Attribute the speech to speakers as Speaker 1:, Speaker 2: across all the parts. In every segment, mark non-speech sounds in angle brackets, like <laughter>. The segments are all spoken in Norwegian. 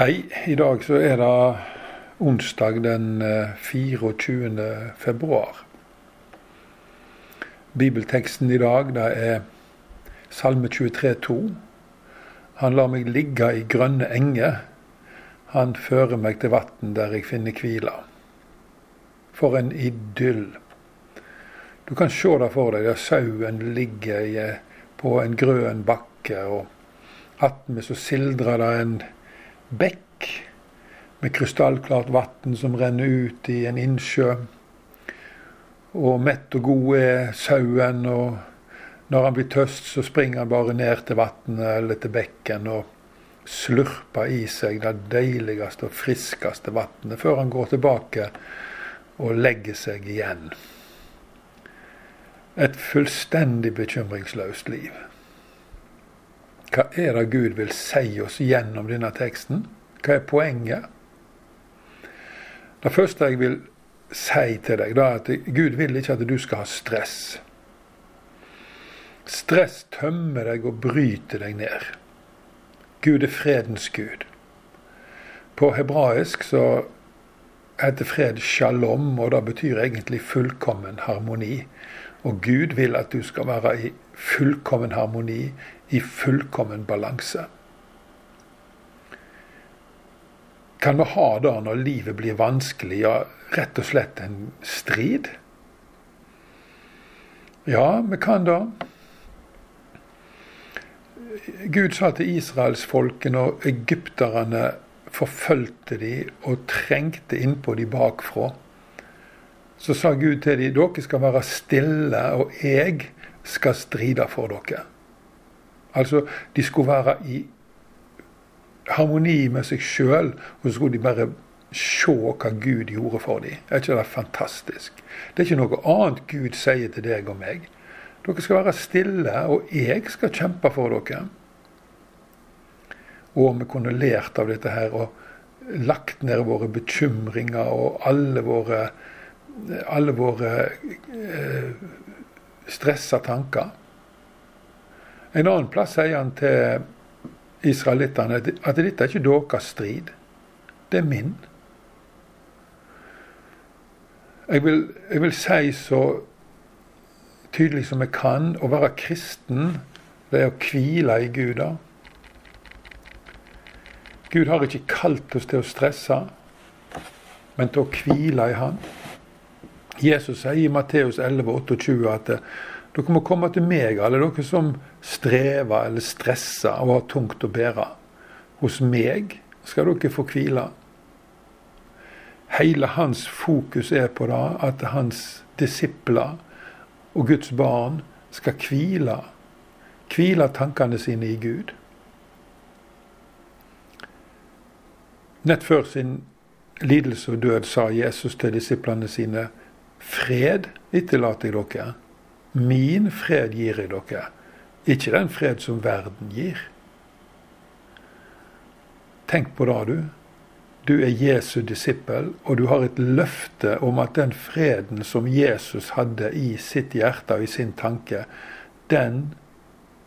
Speaker 1: Hei. I dag så er det onsdag den 24. Eh, februar. Bibelteksten i dag det er Salme 23, 23,2. Han lar meg ligge i grønne enger. Han fører meg til vann der jeg finner hvile. For en idyll. Du kan se det for deg der sauen ligger på en grønn bakke, og attmed så sildrer det en bekk med krystallklart vann som renner ut i en innsjø. Og mett og god er sauen, og når han blir tøst, så springer han bare ned til vannet eller til bekken og slurper i seg det deiligste og friskeste vannet før han går tilbake og legger seg igjen. Et fullstendig bekymringsløst liv. Hva er det Gud vil si oss gjennom denne teksten? Hva er poenget? Det første jeg vil si til deg, er at Gud vil ikke at du skal ha stress. Stress tømmer deg og bryter deg ned. Gud er fredens gud. På hebraisk så heter fred shalom, og det betyr egentlig fullkommen harmoni. Og Gud vil at du skal være i fullkommen harmoni i fullkommen balanse. Kan vi ha det når livet blir vanskelig, ja, rett og slett en strid? Ja, vi kan det. Gud sa til israelsfolket når egypterne forfulgte de og trengte innpå de bakfra, så sa Gud til dem dere skal være stille, og jeg skal stride for dere. Altså, de skulle være i harmoni med seg sjøl, og så skulle de bare se hva Gud gjorde for dem. Er ikke det fantastisk? Det er ikke noe annet Gud sier til deg og meg. Dere skal være stille, og jeg skal kjempe for dere. Og vi kunne lært av dette her og lagt ned våre bekymringer og alle våre, alle våre eh, stressa tanker. En annen plass sier han til israelittene at dette er ikke deres strid. Det er min. Jeg vil, jeg vil, si så tydelig som jeg kan å være kristen, det er å hvile i Gud. da. Gud har ikke kalt oss til å stresse, men til å hvile i Han. Jesus sier i Matteus 11, 28 at dere må komme til meg, alle dere som strever eller stresser og har tungt å bære. Hos meg skal dere få hvile. Hele hans fokus er på det at hans disipler og Guds barn skal hvile. Hvile tankene sine i Gud. Nett før sin lidelse og død sa Jesus til disiplene sine Fred etterlater jeg dere. Min fred gir jeg dere, ikke den fred som verden gir. Tenk på det, du. Du er Jesu disippel, og du har et løfte om at den freden som Jesus hadde i sitt hjerte og i sin tanke, den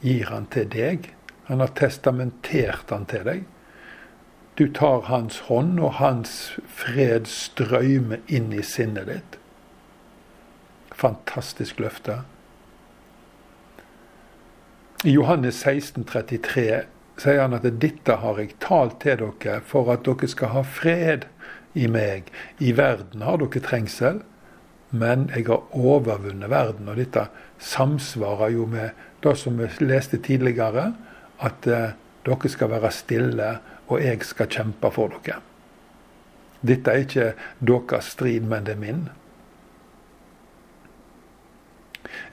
Speaker 1: gir han til deg. Han har testamentert han til deg. Du tar hans hånd, og hans fred strømmer inn i sinnet ditt. Fantastisk løfte. I Johannes 16, 33 sier han at 'dette har jeg talt til dere for at dere skal ha fred i meg'. I verden har dere trengsel, men jeg har overvunnet verden. Og dette samsvarer jo med det som vi leste tidligere, at eh, dere skal være stille, og jeg skal kjempe for dere. Dette er ikke deres strid, men det er min.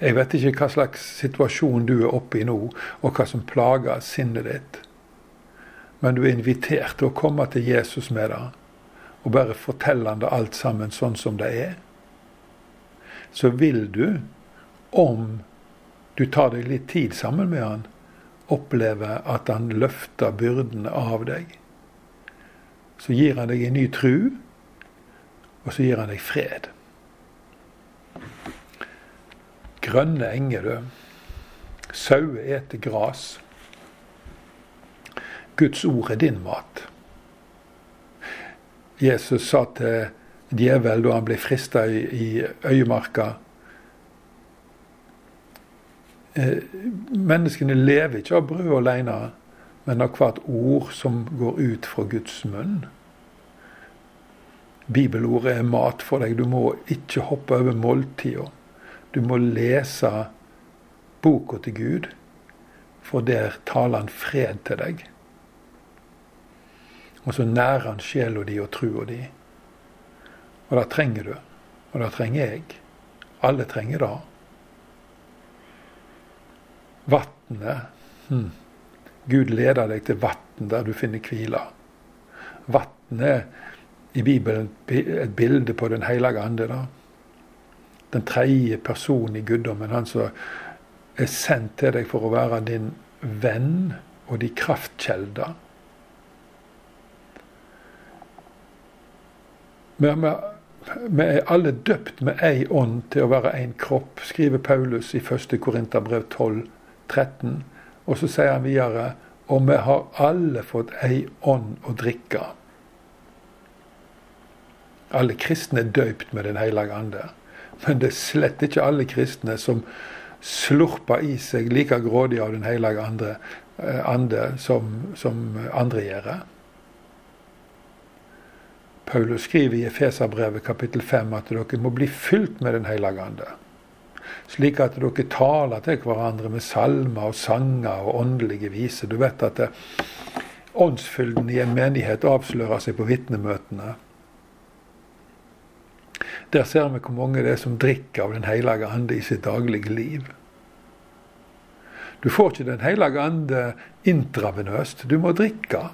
Speaker 1: Jeg vet ikke hva slags situasjon du er oppe i nå, og hva som plager sinnet ditt. Men du er invitert til å komme til Jesus med det, og bare fortelle han det alt sammen sånn som det er. Så vil du, om du tar deg litt tid sammen med han, oppleve at han løfter byrdene av deg. Så gir han deg en ny tru, og så gir han deg fred grønne enger, du. Sauer eter gras. Guds ord er din mat. Jesus sa til djevel da han ble frista i, øyemarka eh, Menneskene lever ikke av brød alene, men av hvert ord som går ut fra Guds munn. Bibelordet er mat for deg. Du må ikke hoppe over måltida. Du må lese boka til Gud, for der taler han fred til deg. Og så nærer han sjela di og trua di. Og det trenger du. Og det trenger jeg. Alle trenger det. Vatnet hm. Gud leder deg til vann der du finner hvile. Vatnet i Bibelen et bilde på Den hellige ande. da. Den tredje personen i guddommen. Han som er sendt til deg for å være din venn og de kraftkjelder. Vi er alle døpt med ei ånd til å være én kropp, skriver Paulus i 1. Korinterbrev 12, 13. Og så sier han videre og vi har alle fått ei ånd å drikke. Alle kristne er døypt med Den hellige ande. Men det er slett ikke alle kristne som slurper i seg like grådig av Den hellige ande, eh, ande som, som, andre gjør. Paulus skriver i Efeserbrevet kapittel 5 at dere må bli fylt med Den hellige ande. Slik at dere taler til hverandre med salmer og sanger og åndelige viser. Du vet at det, åndsfylden i en menighet avslører seg på vitnemøtene. Der ser vi hvor mange det er som drikker av Den hellige ande i sitt daglige liv. Du får ikke Den hellige ande intravenøst. Du må drikke.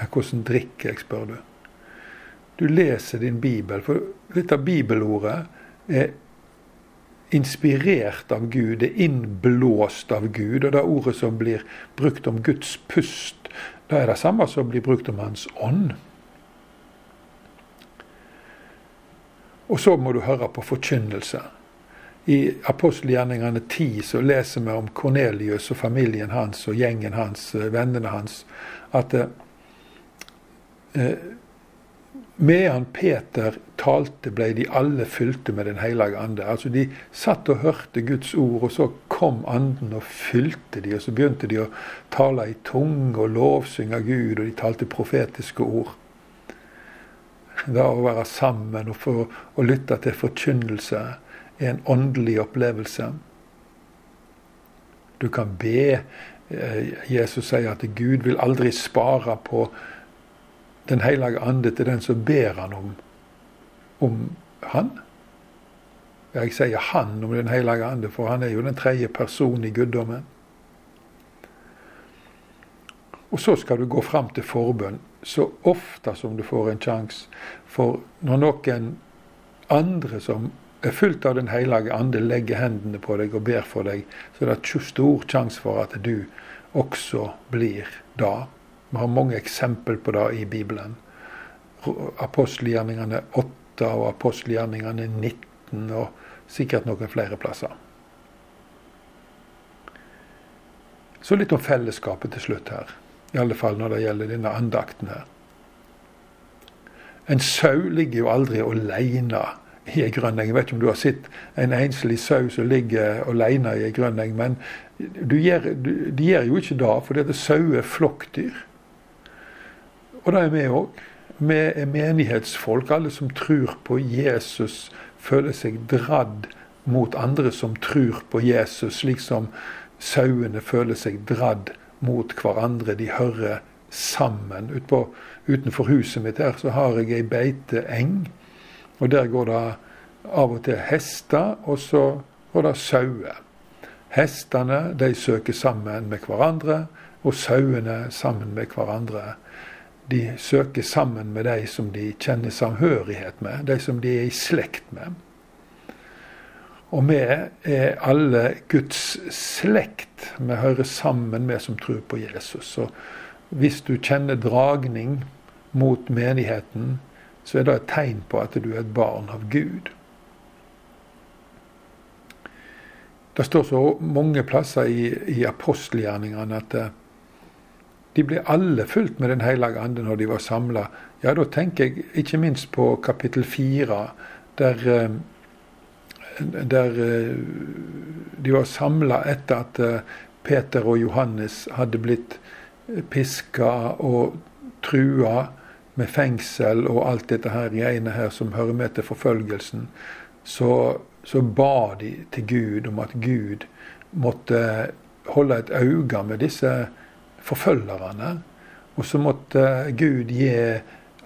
Speaker 1: Ja, hvordan drikker jeg, spør du. Du leser din bibel. For dette bibelordet er inspirert av Gud, det er innblåst av Gud. Og det ordet som blir brukt om Guds pust, det er det samme som blir brukt om Hans ånd. Og så må du høre på forkynnelse. I apostelgjerningene 10 så leser vi om Kornelius og familien hans og gjengen hans, eh, vennene hans, at eh, eh, medan Peter talte, ble de alle fylte med Den hellige ande. Altså De satt og hørte Guds ord, og så kom anden og fylte de, og så begynte de å tale i tunge og lovsynge Gud, og de talte profetiske ord. Det å være sammen og få, og lytte til forkynnelse er en åndelig opplevelse. Du kan be. Eh, Jesus sier at Gud vil aldri spare på Den hellige ande til den som ber han om, om han. Jeg sier han om Den hellige ande, for han er jo den tredje personen i guddommen. Og så skal du gå fram til forbønn så ofte som du får en sjanse. For når noen andre som er fullt av Den hellige ande, legger hendene på deg og ber for deg, så er det stor sjanse for at du også blir det. Vi har mange eksempel på det i Bibelen. Apostelgjerningene 8 og apostelgjerningene 19 og sikkert noen flere plasser. Så litt om fellesskapet til slutt her. I alle fall når det gjelder denne andakten her. En sau ligger jo aldri aleine i ei grønneng. Jeg vet ikke om du har sett en enslig sau som ligger aleine i ei grønneng, men gjør, de gjør jo ikke det, for dette sauer er flokkdyr. Og det er vi òg. Vi er menighetsfolk. Alle som tror på Jesus, føler seg dradd mot andre som tror på Jesus, slik som sauene føler seg dradd mot hverandre. De hører sammen. Utpå, utenfor huset mitt her så har jeg ei beiteeng. Og der går det av og til hester, og så går det sauer. Hestene de søker sammen med hverandre, og sauene sammen med hverandre. De søker sammen med de som de kjenner samhørighet med, de som de er i slekt med. Og vi er alle Guds slekt. Vi hører sammen, vi som tror på Jesus. Så hvis du kjenner dragning mot menigheten, så er det et tegn på at du er et barn av Gud. Det står så mange plasser i, i apostelgjerningene at De ble alle fulgt med Den hellige ande når de var samla. Ja, da tenker jeg ikke minst på kapittel fire, der, eh, der eh, de var samla etter at eh, Peter og Johannes hadde blitt piska og trua med fengsel og alt dette her greiene her som hører med til forfølgelsen. Så, så ba de til Gud om at Gud måtte holde et øye med disse forfølgerne. Og så måtte Gud gi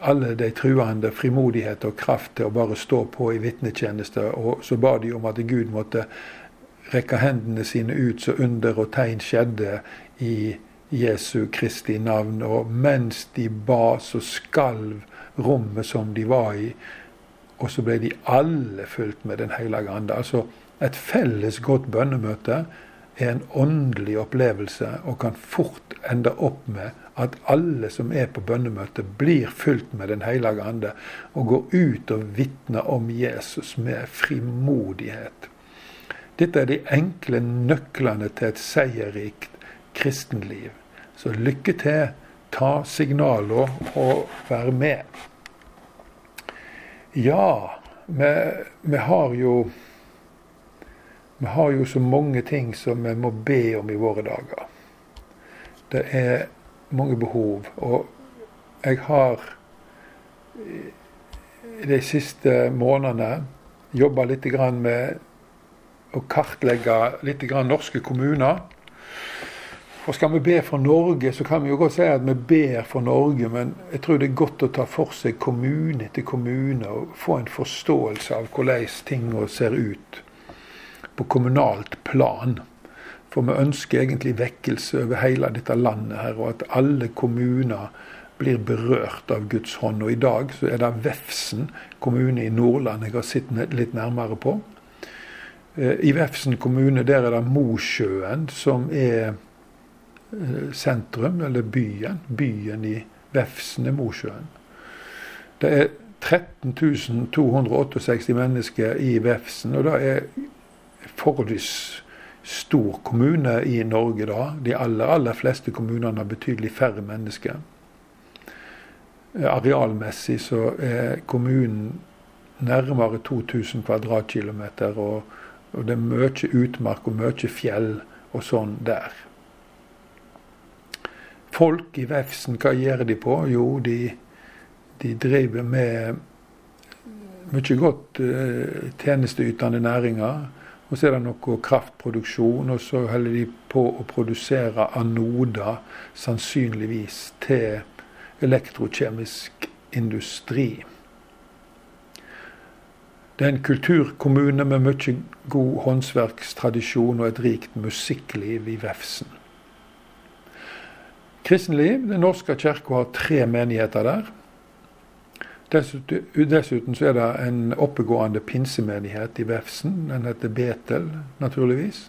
Speaker 1: alle de truende frimodighet og kraft til å bare stå på i vitnetjeneste. Og så ba de om at Gud måtte rekke hendene sine ut så under og tegn skjedde i Jesu Kristi navn. Og mens de ba, så skalv rommet som de var i. Og så ble de alle fulgt med Den hellige ande. Altså et felles godt bønnemøte er en åndelig opplevelse og kan fort ende opp med at alle som er på bønnemøtet, blir fylt med Den hellige ande og går ut og vitner om Jesus med frimodighet. Dette er de enkle nøklene til et seierrikt kristenliv. Så lykke til. Ta signaler og vær med. Ja, vi, vi har jo vi har jo så mange ting som vi må be om i våre dager. Det er mange behov. Og jeg har de siste månedene jobba litt med å kartlegge litt norske kommuner. Og skal vi be for Norge, så kan vi jo godt si at vi ber for Norge, men jeg tror det er godt å ta for seg kommune etter kommune og få en forståelse av hvordan tingene ser ut på kommunalt plan. For vi ønsker egentlig vekkelse over hele dette landet her, og at alle kommuner blir berørt av Guds hånd. Og i dag så er det Vefsn kommune i Nordland jeg har sett litt nærmere på. Eh, I Vefsn kommune der er det Mosjøen som er eh, sentrum, eller byen. Byen i Vefsn er Mosjøen. Det er 13 268 mennesker i Vefsn, og det er forholdsvis stor kommune i Norge da. De aller, aller fleste kommunene har betydelig færre mennesker. Arealmessig så er kommunen nærmere 2000 kvadratkilometer, og, og det er mye utmark og mye fjell og sånn der. Folk i Vefsn, hva gjør de på? Jo, de, de driver med mye godt uh, tjenesteytende næringer. Og så er det noe kraftproduksjon, og så holder de på å produsere anoder, sannsynligvis til elektrokjemisk industri. Det er en kulturkommune med mye god håndverkstradisjon og et rikt musikkliv i Vefsn. Kristenliv. Den norske kirka har tre menigheter der. Dessuten så er det en oppegående pinsemenighet i Vefsn. Den heter Betel, naturligvis.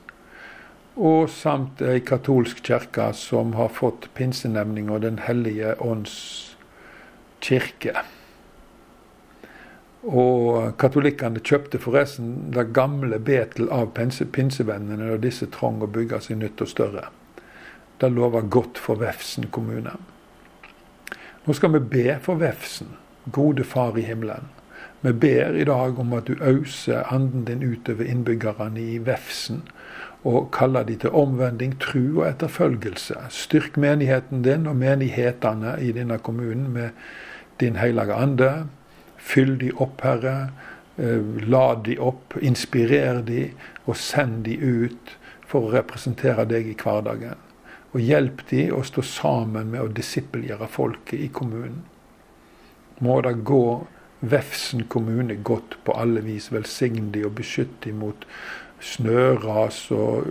Speaker 1: Og samt ei katolsk kirke som har fått pinsenemninga Den hellige ånds kirke. Og katolikkene kjøpte forresten det gamle Betel av pinsevennene da disse trong å bygge seg nytt og større. Det lover godt for Vefsn kommune. Nå skal vi be for Vefsn. Gode Far i himmelen. Vi ber i dag om at du auser anden din utover innbyggerne i Vefsen, og kaller de til omvending, tru og etterfølgelse. Styrk menigheten din og menighetene i denne kommunen med din hellige ande. Fyll de opp, Herre. Eh, lad de opp, inspirer de, og send de ut for å representere deg i hverdagen. Og hjelp de å stå sammen med å disippelgjøre folket i kommunen må det gå Vefsn kommune godt på alle vis. Velsigne de og beskytte de mot snøras og,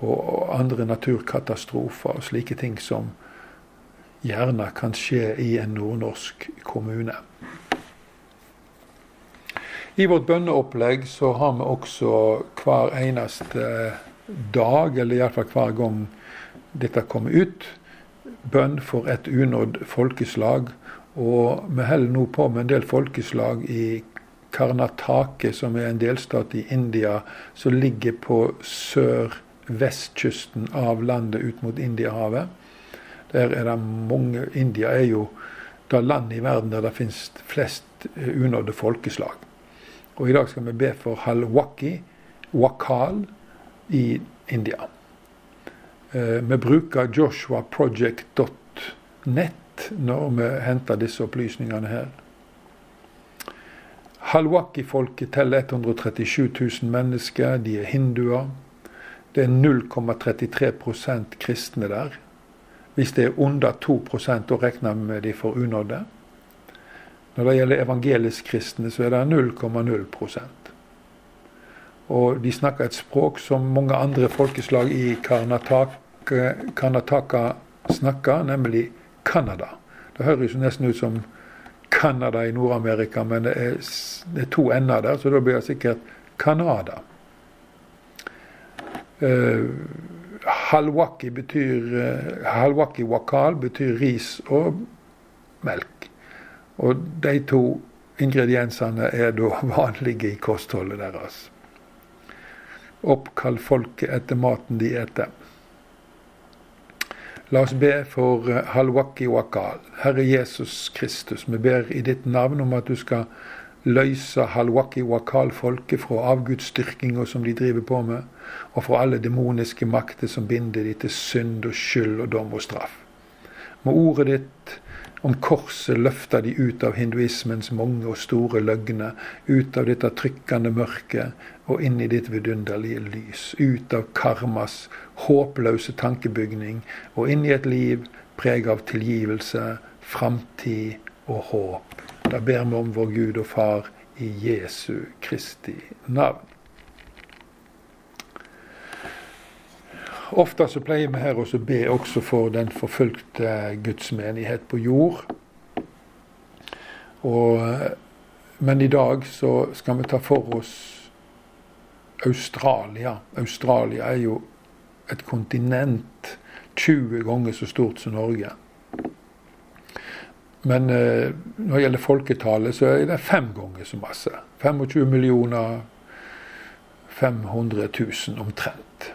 Speaker 1: og, andre naturkatastrofer og slike ting som gjerne kan skje i en nordnorsk kommune. I vårt bønneopplegg så har vi også hver eneste dag, eller iallfall hver gang dette kommer ut, bønn for et unådd folkeslag og vi holder nå på med en del folkeslag i Karnatake, som er en delstat i India, som ligger på sør-vestkysten av landet ut mot Indiahavet. Der er det mange India er jo det landet i verden der det finnes flest eh, unådde folkeslag. Og i dag skal vi be for Halwaki, Wakal, i India. Eh, vi bruker joshuaproject.net når vi henter disse opplysningene her. Halwaki-folket teller 137 000 mennesker. De er hinduer. Det er 0,33 kristne der. Hvis det er under 2 da regner vi med de for unådde. Når det gjelder evangelisk kristne, så er det 0,0% Og de snakker et språk som mange andre folkeslag i Karnataka, Karnataka snakker, nemlig Canada. Det høres nesten ut som Canada i Nord-Amerika, men det er, det er to ender der, så da blir det sikkert Canada. Uh, halwaki betyr uh, Halwaki wakal betyr ris og melk. Og de to ingrediensene er da <laughs> vanlige i kostholdet deres. Oppkall folket etter maten de eter. La oss be for eh, Halwaki Wakal. Herre Jesus Kristus, vi ber i ditt navn om at du skal løse Halwaki Wakal-folket fra avgudsdyrkinga som de driver på med, og fra alle demoniske makter som binder de til synd og skyld og dom og straff. Må ordet ditt om korset løfter de ut av hinduismens mange og store løgner, ut av dette trykkende mørket og inn i ditt vidunderlige lys. Ut av karmas håpløse tankebygning og inn i et liv preget av tilgivelse, framtid og håp. Da ber vi om vår Gud og Far i Jesu Kristi navn. Ofte så pleier vi her også å be også for den forfulgte gudsmenighet på jord. Og, men i dag så skal vi ta for oss Australia. Australia er jo et kontinent 20 ganger så stort som Norge. Men eh, når det gjelder folketallet, så er det fem ganger så masse. 25 millioner 500 000 omtrent.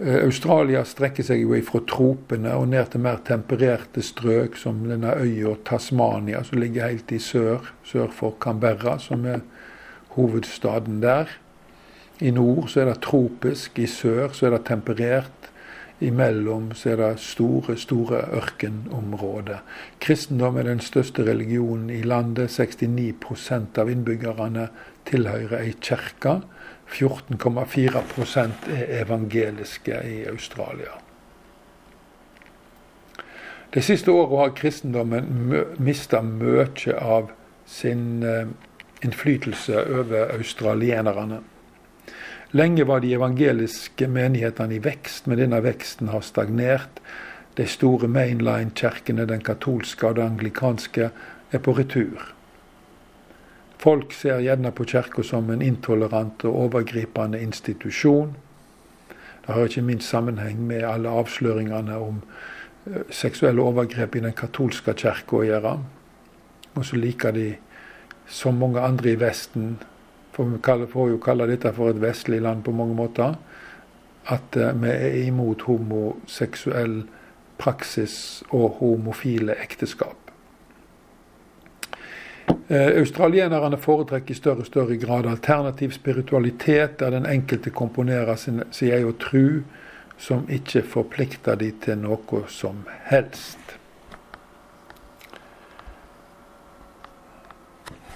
Speaker 1: Eh, Australia strekker seg jo fra tropene og ned til mer tempererte strøk, som denne øya Tasmania, som ligger helt i sør, sør for Canberra, som er hovedstaden der. I nord så er det tropisk, i sør så er det temperert. Imellom så er det store, store ørkenområder. Kristendom er den største religionen i landet. 69% av innbyggerne tilhører ei kirke. 14,4% er evangeliske i Australia. De siste åra har kristendommen mista mye av sin eh, innflytelse over australienerne. Lenge var de evangeliske menighetene i vekst, men denne veksten har stagnert. De store mainline-kirkene, den katolske og den anglikanske, er på retur. Folk ser gjerne på kirka som en intolerant og overgripende institusjon. Det har ikke minst sammenheng med alle avsløringene om eh, seksuelle overgrep i den katolske kirka å gjøre. Og så liker de, som mange andre i Vesten, for vi får jo kalle dette for et vestlig land på mange måter, at eh, vi er imot homoseksuell praksis og homofile ekteskap. Eh, australienerne foretrekker i større og større grad alternativ spiritualitet, der den enkelte komponerer sin, sin egen tru, som ikke forplikter de til noe som helst.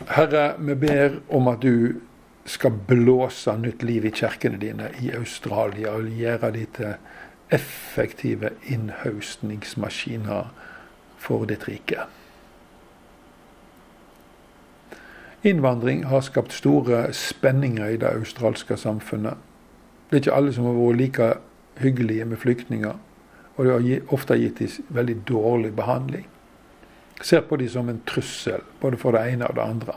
Speaker 1: Herre, vi ber om at du skal blåse nytt liv i kirkene dine i Australia og gjøre de til effektive innhøstningsmaskiner for ditt rike. Innvandring har skapt store spenninger i det australske samfunnet. Det er ikke alle som har vært like hyggelige med flyktninger. Og det har ofte gitt dem veldig dårlig behandling. Ser på dem som en trussel, både for det ene og det andre.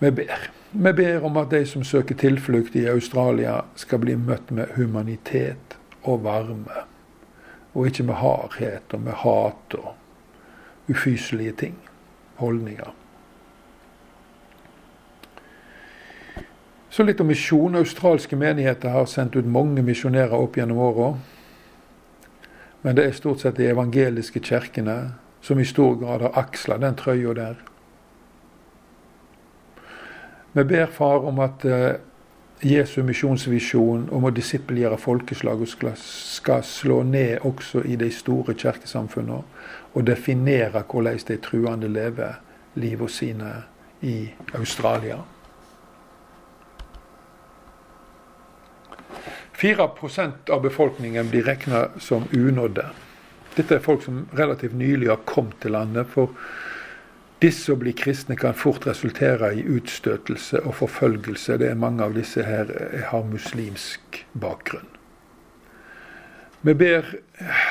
Speaker 1: Vi ber. Vi ber om at de som søker tilflukt i Australia, skal bli møtt med humanitet og varme. Og ikke med hardhet og med hat og ufyselige ting. Holdninger. Så litt om misjon. Australske menigheter har sendt ut mange misjonærer opp gjennom åra. Men det er stort sett de evangeliske kirkene som i stor grad har aksla den trøya der. Vi ber Far om at uh, Jesu misjonsvisjon om å disippelgjøre folkeslag skal, skal slå ned også i de store kirkesamfunnene, og definere hvordan de truende lever livet sine i Australia. 4% av befolkningen blir regna som unådde. Dette er folk som relativt nylig har kommet til landet. For disse å bli kristne kan fort resultere i utstøtelse og forfølgelse. Det er Mange av disse her har muslimsk bakgrunn. Vi ber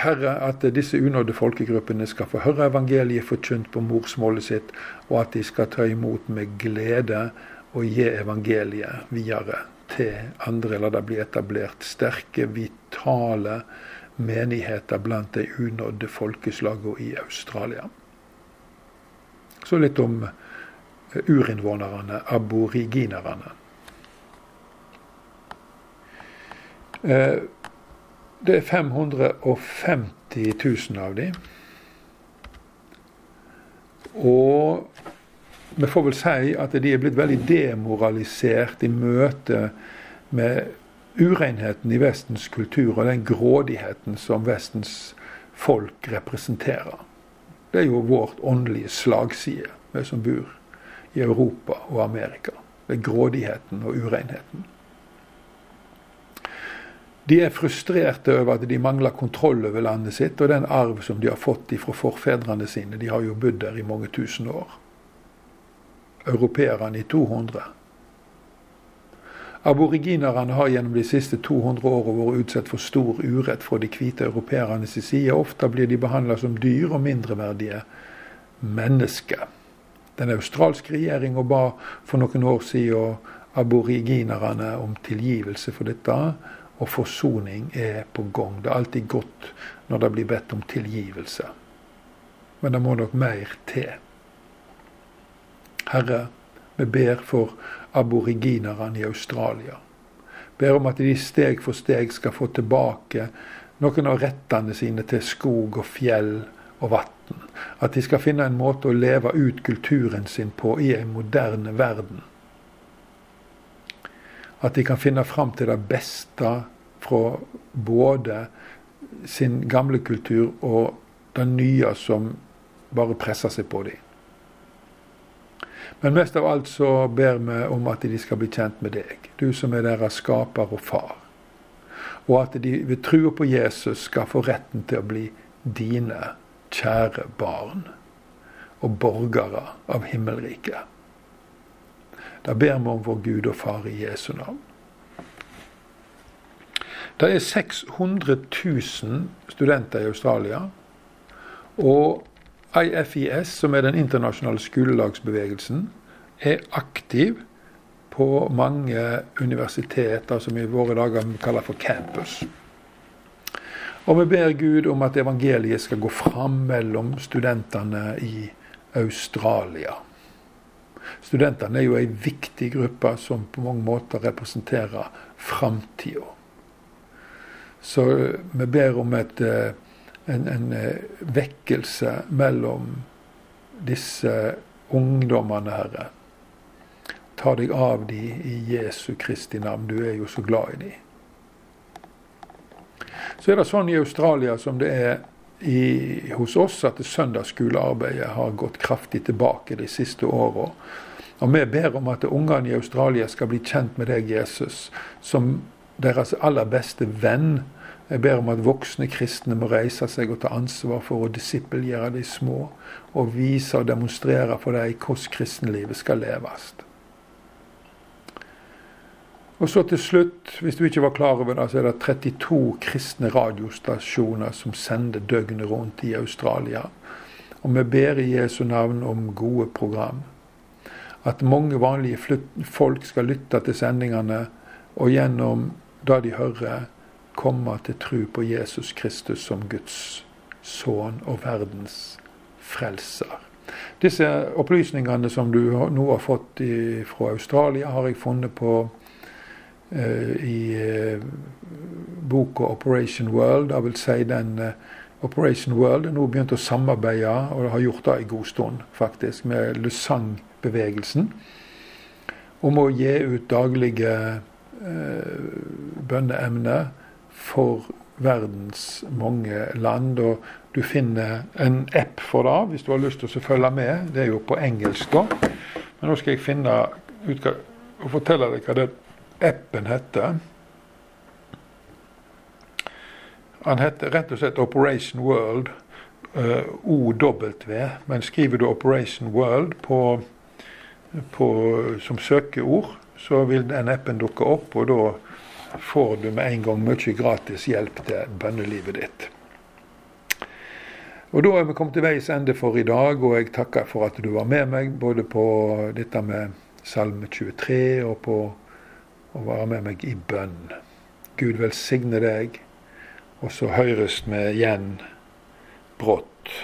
Speaker 1: Herre at disse unådde folkegruppene skal få høre evangeliet forkynt på morsmålet sitt, og at de skal ta imot med glede og gi evangeliet videre til andre. La det bli etablert sterke, vitale menigheter blant de unådde folkeslagene i Australia. Så litt om urinnvånerne, aboriginerne. Eh, det er 550 000 av dem. Og vi får vel si at de er blitt veldig demoralisert i møte med urenheten i Vestens kultur og den grådigheten som Vestens folk representerer. Det er jo vårt åndelige slagside, vi som bor i Europa og Amerika. Er grådigheten og urenheten. De er frustrerte over at de mangler kontroll over landet sitt og den arv som de har fått fra forfedrene sine. De har jo bodd der i mange tusen år. Europeerne i 200. Aboriginerne har gjennom de siste 200 årene vært utsatt for stor urett fra de hvite europeernes side. Ofte blir de behandla som dyr og mindreverdige mennesker. Den australske regjeringa ba for noen år siden aboriginerne om tilgivelse for dette og forsoning er på gang. Det er alltid godt når det blir bedt om tilgivelse. Men det må nok mer til. Herre, vi ber for aboriginerne i Australia. Ber om at de steg for steg skal få tilbake noen av rettene sine til skog og fjell og vann. At de skal finne en måte å leve ut kulturen sin på i en moderne verden. At de kan finne fram til det beste fra både sin gamle kultur og det nye som bare presser seg på dem. Men mest av alt så ber vi om at de skal bli kjent med deg, du som er deres skaper og far. Og at de ved trua på Jesus skal få retten til å bli dine kjære barn og borgere av himmelriket. Da ber vi om vår Gud og Far i Jesu navn. Det er 600 000 studenter i Australia. Og IFIS, som er den internasjonale skolelagsbevegelsen, er aktiv på mange universiteter som i våre dager vi kaller for campus. Og vi ber Gud om at evangeliet skal gå fram mellom studentene i Australia. Studentene er jo ei viktig gruppe som på mange måter representerer framtida. Så vi ber om et, eh, en, en eh, vekkelse mellom disse ungdommene, Herre. Ta deg av de i Jesu Kristi navn. Du er jo så glad i de. Så er det sånn i Australia som det er i, hos oss, at søndagsskolearbeidet har gått kraftig tilbake de siste åra. Og vi ber om at ungene i Australia skal bli kjent med deg, Jesus, som deres aller beste venn. Jeg ber om at voksne kristne må reise seg og ta ansvar for å disippelgjøre de små, og vise og demonstrere for dem hvordan kristenlivet skal leves. Og så til slutt, hvis du ikke var klar over det, så er det 32 kristne radiostasjoner som sender døgnet rundt i Australia. Og vi ber i Jesu navn om gode program. At mange vanlige folk skal lytte til sendingene, og gjennom det de hører, komme til tro på Jesus Kristus som Guds sønn og verdens frelser. Disse opplysningene som du nå har fått fra Australia, har jeg funnet på uh, i uh, boka 'Operation World'. Jeg vil si den uh, Operation World er nå begynt å samarbeide, og har gjort det en god stund, faktisk, med Lusang-bevegelsen om å gi ut daglige bønneemner for verdens mange land. Og du finner en app for det hvis du har lyst til å følge med. Det er jo på engelsk, da. Men nå skal jeg finne ut og fortelle deg hva den appen heter. Han heter rett og slett Operation World. Uh, OW. Men skriver du Operation World på, på, som søkeord, så vil den appen dukke opp. og da får du med en gang mye gratis hjelp til bønnelivet ditt. Og Da er vi kommet til veis ende for i dag, og jeg takker for at du var med meg både på dette med Salme 23 og på å være med meg i bønn. Gud velsigne deg, og så høres vi igjen brått.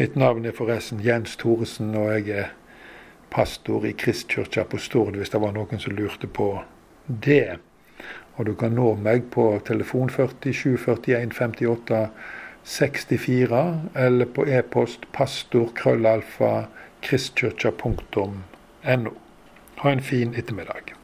Speaker 1: Mitt navn er forresten Jens Thoresen, og jeg er pastor i Kristkirka på Stord, hvis det var noen som lurte på det. Og du kan nå meg på telefon 47 41 58 64, eller på e-post pastorkrøllalfa kristkirka.no. Ha en fin ettermiddag.